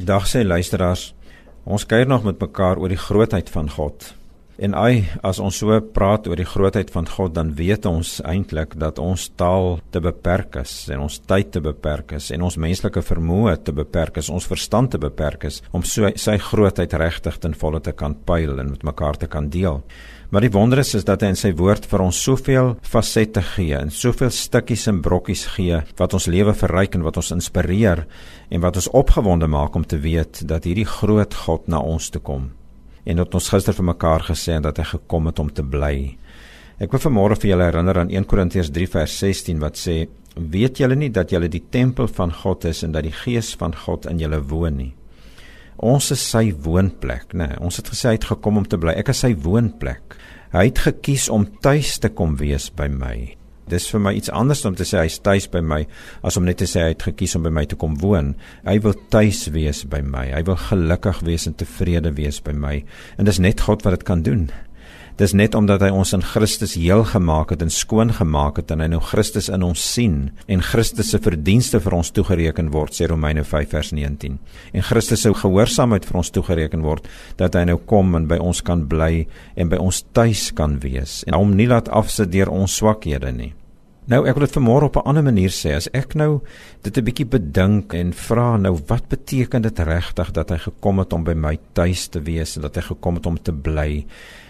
Dag sê luisteraars, ons kuier nog met mekaar oor die grootheid van God. En ai, as ons so praat oor die grootheid van God, dan weet ons eintlik dat ons taal te beperk is en ons tyd te beperk is en ons menslike vermoë te beperk is, ons verstand te beperk is om so sy grootheid regtig ten volle te kan pyl en met mekaar te kan deel. Maar die wonder is is dat hy in sy woord vir ons soveel fasette gee en soveel stukkies en brokkies gee wat ons lewe verryk en wat ons inspireer en wat ons opgewonde maak om te weet dat hierdie groot God na ons toe kom. En dat ons gister vir mekaar gesê het dat hy gekom het om te bly. Ek wil vanmôre vir julle herinner aan 1 Korintiërs 3 vers 16 wat sê: "Weet julle nie dat julle die tempel van God is en dat die Gees van God in julle woon nie?" Ons is sy woonplek, né? Nee, ons het gesê hy het gekom om te bly. Ek is sy woonplek. Hy het gekies om tuis te kom wees by my. Dis vir my iets anders om te sê hy's tuis by my as om net te sê hy het gekies om by my te kom woon. Hy wil tuis wees by my. Hy wil gelukkig wees en tevrede wees by my. En dis net God wat dit kan doen. Dis net omdat hy ons in Christus heel gemaak het en skoon gemaak het en hy nou Christus in ons sien en Christus se verdienste vir ons toegereken word sê Romeine 5 vers 19. En Christus se gehoorsaamheid vir ons toegereken word dat hy nou kom en by ons kan bly en by ons tuis kan wees en hom nie laat afsit deur ons swakhede nie. Nou ek wil dit vanmôre op 'n ander manier sê as ek nou dit 'n bietjie bedink en vra nou wat beteken dit regtig dat hy gekom het om by my tuis te wees en dat hy gekom het om te bly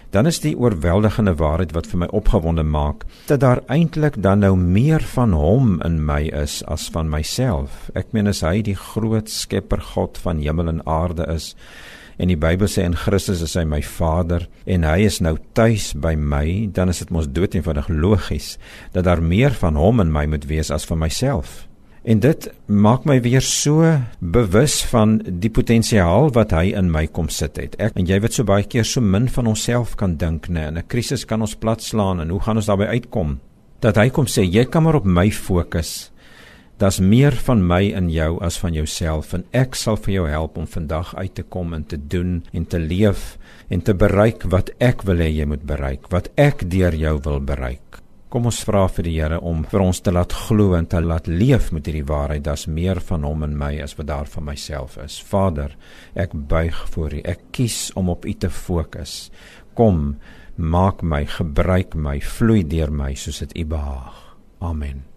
dan is die oorweldigende waarheid wat vir my opgewonde maak dat daar eintlik dan nou meer van hom in my is as van myself. Ek meen as hy die groot skepper God van hemel en aarde is en die Bybel sê in Christus is hy my Vader en hy is nou tuis by my, dan is dit mos doeteenvoudig logies dat daar meer van hom in my moet wees as van myself. En dit maak my weer so bewus van die potensiaal wat hy in my kom sit het. Ek en jy wat so baie keer so min van onsself kan dink, nê, in 'n krisis kan ons platslaan en hoe gaan ons daarbey uitkom? Dat hy kom sê jy kan maar op my fokus. Daar's meer van my in jou as van jouself en ek sal vir jou help om vandag uit te kom en te doen en te leef en te bereik wat ek wil hê jy moet bereik, wat ek deur jou wil bereik. Kom ons vra vir die Here om vir ons te laat glo en te laat leef met hierdie waarheid. Daar's meer van hom in my as wat daar van myself is. Vader, ek buig voor U. Ek kies om op U te fokus. Kom, maak my, gebruik my, vloei deur my soos dit U behaag. Amen.